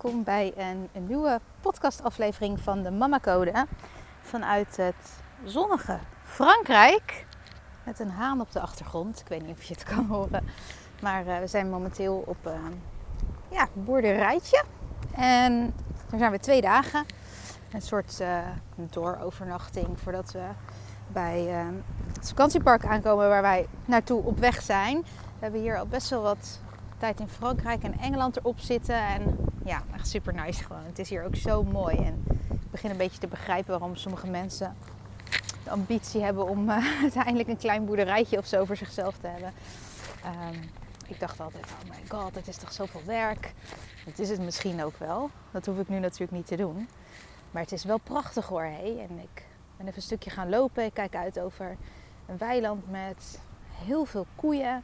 Welkom bij een, een nieuwe podcastaflevering van de Mama Code vanuit het zonnige Frankrijk. Met een haan op de achtergrond. Ik weet niet of je het kan horen. Maar uh, we zijn momenteel op uh, ja, boerderijtje. En daar zijn we twee dagen. Een soort uh, doorovernachting voordat we bij het vakantiepark aankomen waar wij naartoe op weg zijn. We hebben hier al best wel wat tijd in Frankrijk en Engeland erop zitten. En ja, echt super nice gewoon. Het is hier ook zo mooi. En ik begin een beetje te begrijpen waarom sommige mensen de ambitie hebben om uh, uiteindelijk een klein boerderijtje of zo voor zichzelf te hebben. Um, ik dacht altijd, oh my god, het is toch zoveel werk. Dat is het misschien ook wel. Dat hoef ik nu natuurlijk niet te doen. Maar het is wel prachtig hoor. Hé. En ik ben even een stukje gaan lopen. Ik kijk uit over een weiland met heel veel koeien.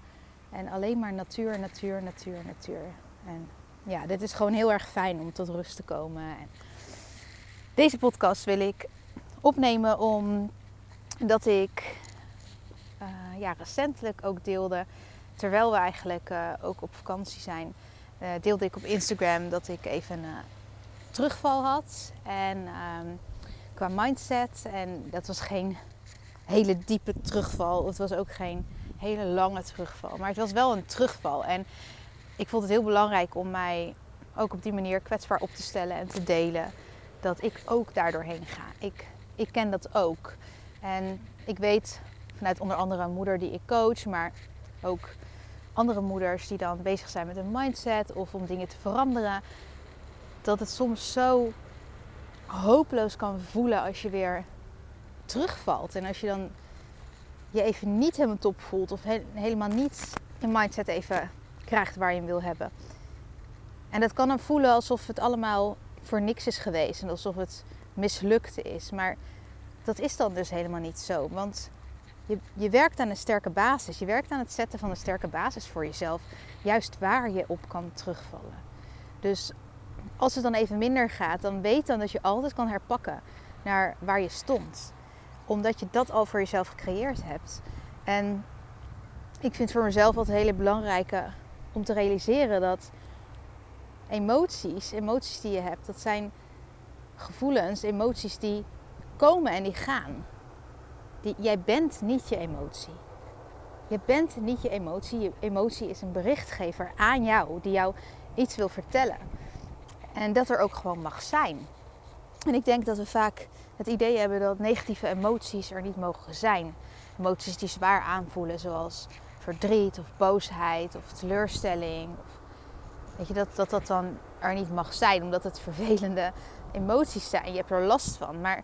En alleen maar natuur, natuur, natuur, natuur. En ja, dit is gewoon heel erg fijn om tot rust te komen. En deze podcast wil ik opnemen omdat ik uh, ja, recentelijk ook deelde, terwijl we eigenlijk uh, ook op vakantie zijn, uh, deelde ik op Instagram dat ik even een terugval had. En um, qua mindset, en dat was geen hele diepe terugval. Het was ook geen hele lange terugval. Maar het was wel een terugval. En ik vond het heel belangrijk om mij ook op die manier kwetsbaar op te stellen en te delen. Dat ik ook daardoor heen ga. Ik, ik ken dat ook. En ik weet vanuit onder andere een moeder die ik coach, maar ook andere moeders die dan bezig zijn met een mindset of om dingen te veranderen. Dat het soms zo hopeloos kan voelen als je weer terugvalt. En als je dan je even niet helemaal top voelt of helemaal niet je mindset even krijgt waar je hem wil hebben. En dat kan dan voelen alsof het allemaal voor niks is geweest en alsof het mislukte is. Maar dat is dan dus helemaal niet zo. Want je, je werkt aan een sterke basis. Je werkt aan het zetten van een sterke basis voor jezelf. Juist waar je op kan terugvallen. Dus als het dan even minder gaat, dan weet dan dat je altijd kan herpakken naar waar je stond omdat je dat al voor jezelf gecreëerd hebt. En ik vind voor mezelf altijd hele belangrijke om te realiseren dat emoties, emoties die je hebt, dat zijn gevoelens, emoties die komen en die gaan. Die, jij bent niet je emotie. Je bent niet je emotie. Je emotie is een berichtgever aan jou die jou iets wil vertellen. En dat er ook gewoon mag zijn. En ik denk dat we vaak het idee hebben dat negatieve emoties er niet mogen zijn. Emoties die zwaar aanvoelen, zoals verdriet of boosheid of teleurstelling. Of, weet je, dat, dat dat dan er niet mag zijn, omdat het vervelende emoties zijn. Je hebt er last van. Maar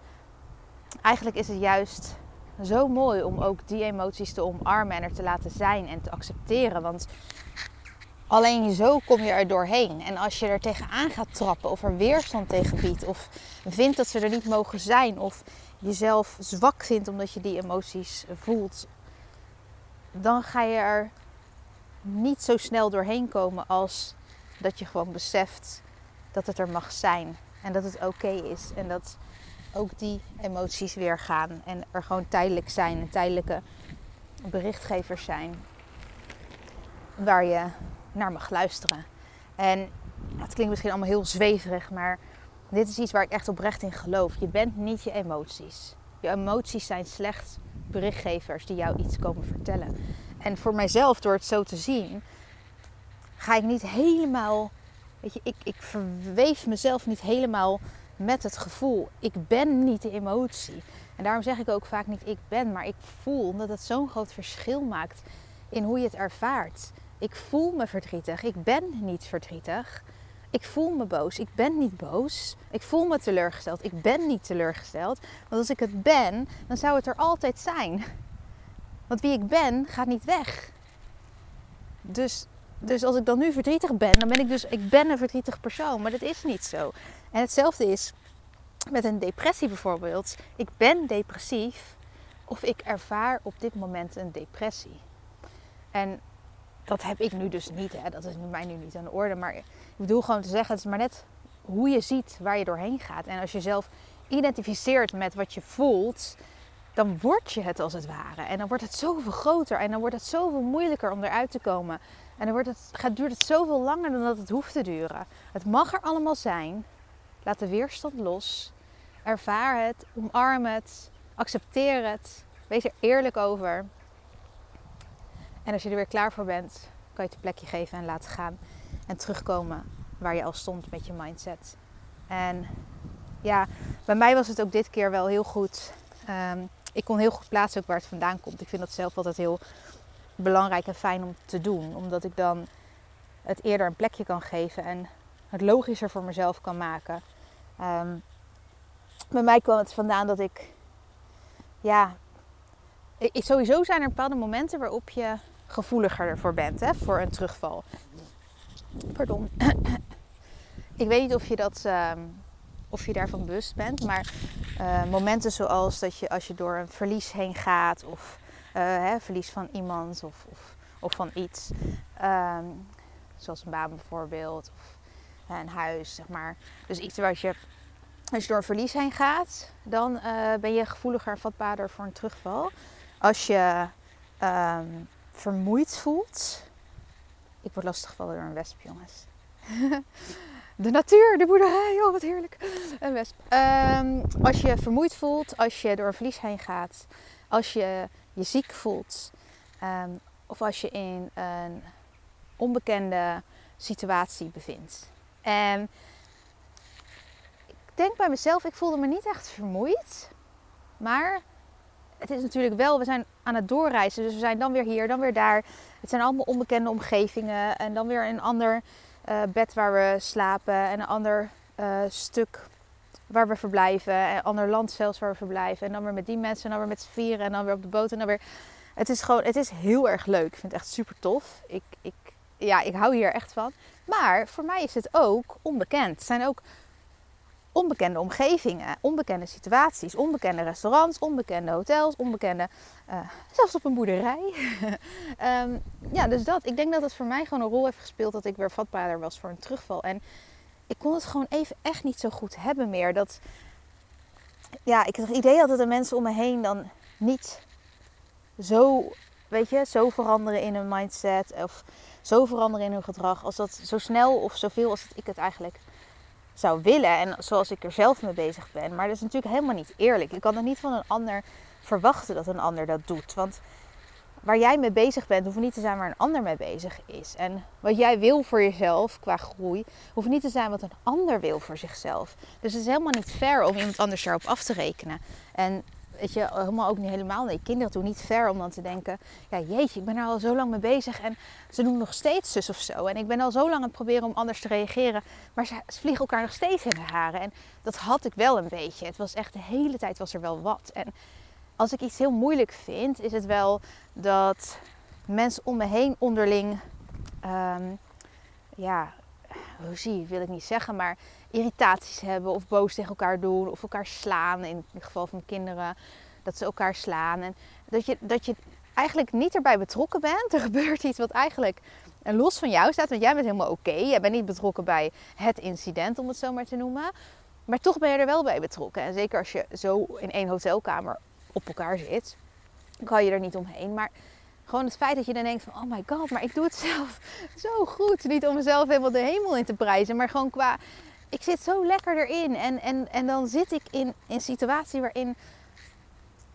eigenlijk is het juist zo mooi om ook die emoties te omarmen en er te laten zijn en te accepteren. Want Alleen zo kom je er doorheen. En als je er tegenaan gaat trappen of er weerstand tegen biedt of vindt dat ze er niet mogen zijn of jezelf zwak vindt omdat je die emoties voelt, dan ga je er niet zo snel doorheen komen als dat je gewoon beseft dat het er mag zijn en dat het oké is en dat ook die emoties weer gaan en er gewoon tijdelijk zijn tijdelijke berichtgevers zijn waar je naar mag luisteren. En het klinkt misschien allemaal heel zweverig, maar dit is iets waar ik echt oprecht in geloof. Je bent niet je emoties. Je emoties zijn slechts berichtgevers die jou iets komen vertellen. En voor mijzelf, door het zo te zien, ga ik niet helemaal. Weet je, ik, ik verweef mezelf niet helemaal met het gevoel. Ik ben niet de emotie. En daarom zeg ik ook vaak niet ik ben, maar ik voel. Omdat het zo'n groot verschil maakt in hoe je het ervaart. Ik voel me verdrietig. Ik ben niet verdrietig. Ik voel me boos. Ik ben niet boos. Ik voel me teleurgesteld. Ik ben niet teleurgesteld. Want als ik het ben, dan zou het er altijd zijn. Want wie ik ben, gaat niet weg. Dus, dus als ik dan nu verdrietig ben, dan ben ik dus ik ben een verdrietig persoon. Maar dat is niet zo. En hetzelfde is met een depressie bijvoorbeeld. Ik ben depressief of ik ervaar op dit moment een depressie. En dat heb ik nu dus niet. Hè. Dat is mij nu niet aan de orde. Maar ik bedoel gewoon te zeggen, het is maar net hoe je ziet waar je doorheen gaat. En als je zelf identificeert met wat je voelt, dan word je het als het ware. En dan wordt het zoveel groter en dan wordt het zoveel moeilijker om eruit te komen. En dan wordt het, gaat, duurt het zoveel langer dan dat het hoeft te duren. Het mag er allemaal zijn. Laat de weerstand los. Ervaar het, omarm het, accepteer het. Wees er eerlijk over. En als je er weer klaar voor bent, kan je het een plekje geven en laten gaan. En terugkomen waar je al stond met je mindset. En ja, bij mij was het ook dit keer wel heel goed. Ehm, ik kon heel goed plaatsen ook waar het vandaan komt. Ik vind dat zelf altijd heel belangrijk en fijn om te doen. Omdat ik dan het eerder een plekje kan geven en het logischer voor mezelf kan maken. Um, bij mij kwam het vandaan dat ik, ja, ik, sowieso zijn er bepaalde momenten waarop je gevoeliger ervoor bent, hè, voor een terugval. Pardon. ik weet niet of je, dat, ehm, of je daarvan bewust bent, maar uh, momenten zoals dat je als je door een verlies heen gaat, of uh, hè, verlies van iemand of, of, of van iets, um, zoals een baan bijvoorbeeld, of een huis, zeg maar. Dus iets waar je als je door een verlies heen gaat, dan ben je gevoeliger en vatbaarder voor een terugval. Als je um, vermoeid voelt. Ik word lastiggevallen door een wesp, jongens. de natuur, de boerderij, oh wat heerlijk. Een wesp. Um, als je vermoeid voelt, als je door een verlies heen gaat, als je je ziek voelt, um, of als je in een onbekende situatie bevindt. En denk bij mezelf, ik voelde me niet echt vermoeid. Maar het is natuurlijk wel, we zijn aan het doorreizen. Dus we zijn dan weer hier, dan weer daar. Het zijn allemaal onbekende omgevingen. En dan weer een ander uh, bed waar we slapen. En een ander uh, stuk waar we verblijven. En ander land zelfs waar we verblijven. En dan weer met die mensen. En dan weer met vieren. En dan weer op de boot. En dan weer... Het is gewoon, het is heel erg leuk. Ik vind het echt super tof. Ik, ik, ja, ik hou hier echt van. Maar voor mij is het ook onbekend. Het zijn ook onbekende omgevingen, onbekende situaties, onbekende restaurants, onbekende hotels, onbekende, uh, zelfs op een boerderij. um, ja, dus dat. Ik denk dat het voor mij gewoon een rol heeft gespeeld dat ik weer vatbaarder was voor een terugval. En ik kon het gewoon even echt niet zo goed hebben meer. Dat, ja, ik het idee had dat de mensen om me heen dan niet zo, weet je, zo veranderen in hun mindset of zo veranderen in hun gedrag als dat zo snel of zoveel als ik het eigenlijk zou willen en zoals ik er zelf mee bezig ben. Maar dat is natuurlijk helemaal niet eerlijk. Je kan er niet van een ander verwachten dat een ander dat doet. Want waar jij mee bezig bent, hoeft niet te zijn waar een ander mee bezig is. En wat jij wil voor jezelf qua groei, hoeft niet te zijn wat een ander wil voor zichzelf. Dus het is helemaal niet fair om iemand anders daarop af te rekenen. En weet je, helemaal ook niet helemaal. Nee, kinderen doen niet ver om dan te denken: ja, jeetje, ik ben er al zo lang mee bezig en ze doen nog steeds zus of zo. En ik ben al zo lang aan het proberen om anders te reageren, maar ze, vliegen elkaar nog steeds in de haren. En dat had ik wel een beetje. Het was echt de hele tijd was er wel wat. En als ik iets heel moeilijk vind, is het wel dat mensen om me heen onderling, um, ja, hoe zie wil ik niet zeggen, maar irritaties hebben of boos tegen elkaar doen of elkaar slaan. In het geval van kinderen, dat ze elkaar slaan. En dat je, dat je eigenlijk niet erbij betrokken bent. Er gebeurt iets wat eigenlijk los van jou staat, want jij bent helemaal oké. Okay. Jij bent niet betrokken bij het incident, om het zo maar te noemen. Maar toch ben je er wel bij betrokken. En zeker als je zo in één hotelkamer op elkaar zit, kan je er niet omheen. Maar gewoon het feit dat je dan denkt van, oh my god, maar ik doe het zelf zo goed. Niet om mezelf helemaal de hemel in te prijzen, maar gewoon qua ik zit zo lekker erin. En, en, en dan zit ik in een situatie waarin,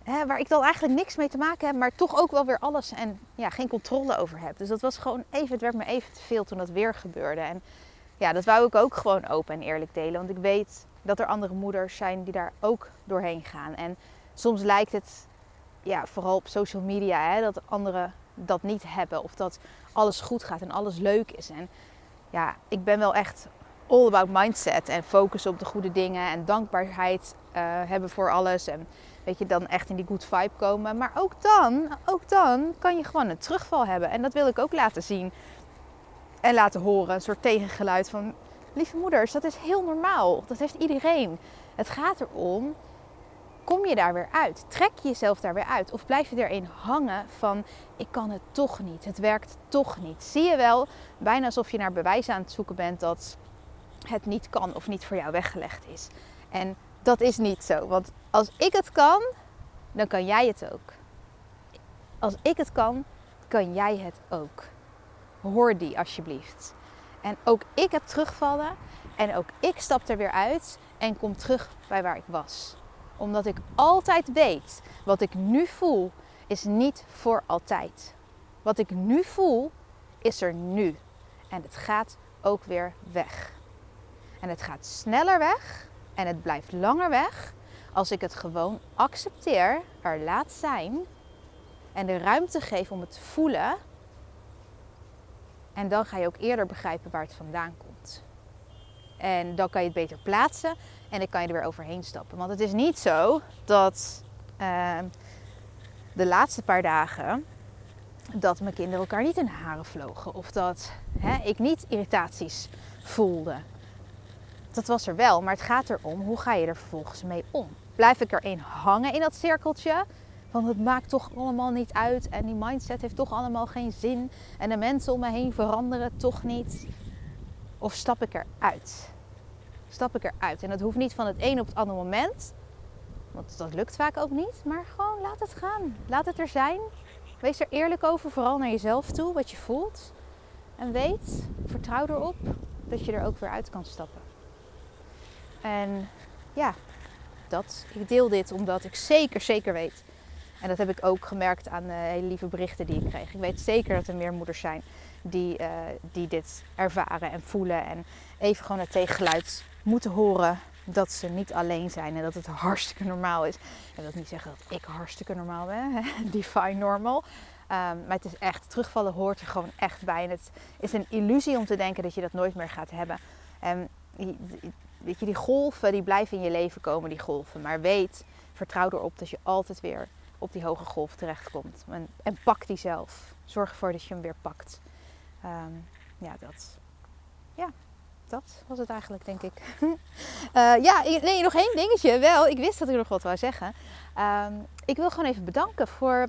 waar ik dan eigenlijk niks mee te maken heb, maar toch ook wel weer alles en ja, geen controle over heb. Dus dat was gewoon even, het werd me even te veel toen dat weer gebeurde. En ja, dat wou ik ook gewoon open en eerlijk delen. Want ik weet dat er andere moeders zijn die daar ook doorheen gaan. En soms lijkt het, ja, vooral op social media, dat anderen dat niet hebben. Of dat alles goed gaat en alles leuk is. En ja, ik ben wel echt all about mindset en focus op de goede dingen en dankbaarheid uh, hebben voor alles. En weet je, dan echt in die good vibe komen. Maar ook dan, ook dan kan je gewoon een terugval hebben. En dat wil ik ook laten zien en laten horen. Een soort tegengeluid van, lieve moeders, dat is heel normaal. Dat heeft iedereen. Het gaat erom, kom je daar weer uit? Trek je jezelf daar weer uit? Of blijf je erin hangen van, ik kan het toch niet, het werkt toch niet? Zie je wel, bijna alsof je naar bewijs aan het zoeken bent dat het niet kan of niet voor jou weggelegd is. En dat is niet zo, want als ik het kan, dan kan jij het ook. Als ik het kan, kan jij het ook. Hoor die alsjeblieft. En ook ik heb terugvallen en ook ik stap er weer uit en kom terug bij waar ik was. Omdat ik altijd weet, wat ik nu voel is niet voor altijd. Wat ik nu voel is er nu. En het gaat ook weer weg. En het gaat sneller weg en het blijft langer weg als ik het gewoon accepteer, er laat zijn en de ruimte geef om het te voelen. En dan ga je ook eerder begrijpen waar het vandaan komt. En dan kan je het beter plaatsen en dan kan je er weer overheen stappen. Want het is niet zo dat uh, de laatste paar dagen dat mijn kinderen elkaar niet in de haren vlogen. Of dat hè, ik niet irritaties voelde dat was er wel. Maar het gaat erom, hoe ga je er vervolgens mee om? Blijf ik erin hangen in dat cirkeltje? Want het maakt toch allemaal niet uit. En die mindset heeft toch allemaal geen zin. En de mensen om me heen veranderen toch niet. Of stap ik eruit? Stap ik eruit? En dat hoeft niet van het een op het andere moment. Want dat lukt vaak ook niet. Maar gewoon laat het gaan. Laat het er zijn. Wees er eerlijk over, vooral naar jezelf toe, wat je voelt. En weet, vertrouw erop dat je er ook weer uit kan stappen. En ja, dat. Ik deel dit omdat ik zeker, zeker weet. En dat heb ik ook gemerkt aan de hele lieve berichten die ik kreeg. Ik weet zeker dat er meer moeders zijn die, uh, die dit ervaren en voelen. En even gewoon het tegengeluid moeten horen dat ze niet alleen zijn en dat het hartstikke normaal is. En dat niet zeggen dat ik hartstikke normaal ben, define normal. Um, maar het is echt, terugvallen hoort er gewoon echt bij. En het is een illusie om te denken dat je dat nooit meer gaat hebben. En weet je, die golven die blijven in je leven komen, die golven. Maar weet, vertrouw erop dat je altijd weer op die hoge golf terechtkomt. En, en pak die zelf. Zorg ervoor dat je hem weer pakt. Ehm, ja, dat. Ja, dat was het eigenlijk, denk ik. uh, ja, nee, nog één dingetje. Wel, ik wist dat ik nog wat wou zeggen. Ehm, ik wil gewoon even bedanken voor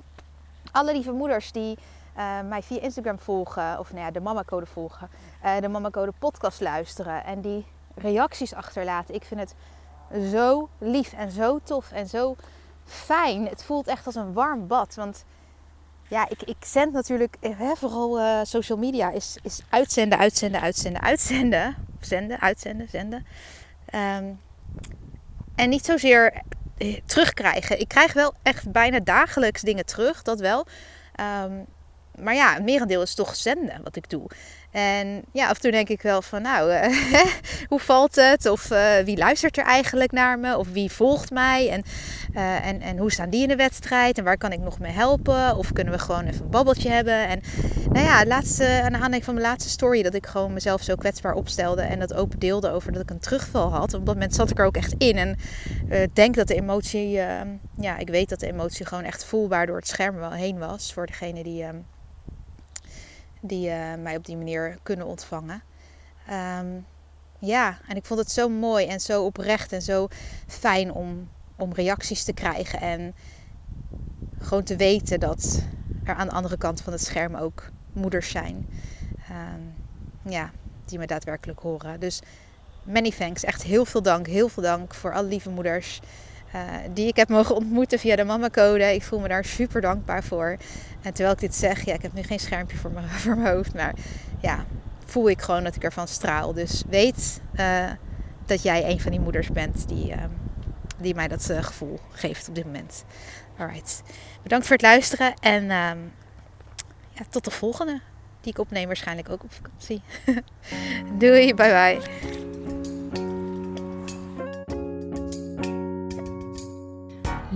alle lieve moeders die uh, mij via Instagram volgen. Of nou ja, de Mama Code volgen. Uh, de Mama Code podcast luisteren. En die reacties achterlaten. Ik vind het zo lief en zo tof en zo fijn. Het voelt echt als een warm bad. Want ja, ik, ik zend natuurlijk, hè, vooral uh, social media, is, is uitzenden, uitzenden, uitzenden, uitzenden. Zenden, uitzenden, zenden. Um, en niet zozeer eh, terugkrijgen. Ik krijg wel echt bijna dagelijks dingen terug, dat wel. Um, maar ja, het merendeel is toch zenden wat ik doe. En ja, af en toe denk ik wel van, nou, uh, hoe valt het? Of uh, wie luistert er eigenlijk naar me? Of wie volgt mij? En, uh, en, en hoe staan die in de wedstrijd? En waar kan ik nog mee helpen? Of kunnen we gewoon even een babbeltje hebben? En nou ja, laatste, aan de aanleiding van mijn laatste story, dat ik gewoon mezelf zo kwetsbaar opstelde en dat open deelde over dat ik een terugval had. Op dat moment zat ik er ook echt in. En ik denk dat de emotie, ja, ik weet dat de emotie gewoon echt voelbaar door het scherm wel heen was. Voor degene die die uh, mij op die manier kunnen ontvangen. Um, ja, en ik vond het zo mooi en zo oprecht en zo fijn om, om reacties te krijgen. En gewoon te weten dat er aan de andere kant van het scherm ook moeders zijn. Um, ja, die me daadwerkelijk horen. Dus many thanks. Echt heel veel dank. Heel veel dank voor alle lieve moeders. Uh, die ik heb mogen ontmoeten via de Mama Code. Ik voel me daar super dankbaar voor. En terwijl ik dit zeg, ja, ik heb nu geen schermpje voor, me, voor mijn hoofd, maar ja, voel ik gewoon dat ik ervan straal. Dus weet uh, dat jij een van die moeders bent die, uh, die mij dat gevoel geeft op dit moment. Alright. Bedankt voor het luisteren en ja, tot de volgende. Die ik opneem waarschijnlijk ook op vakantie. Doei, bye bye.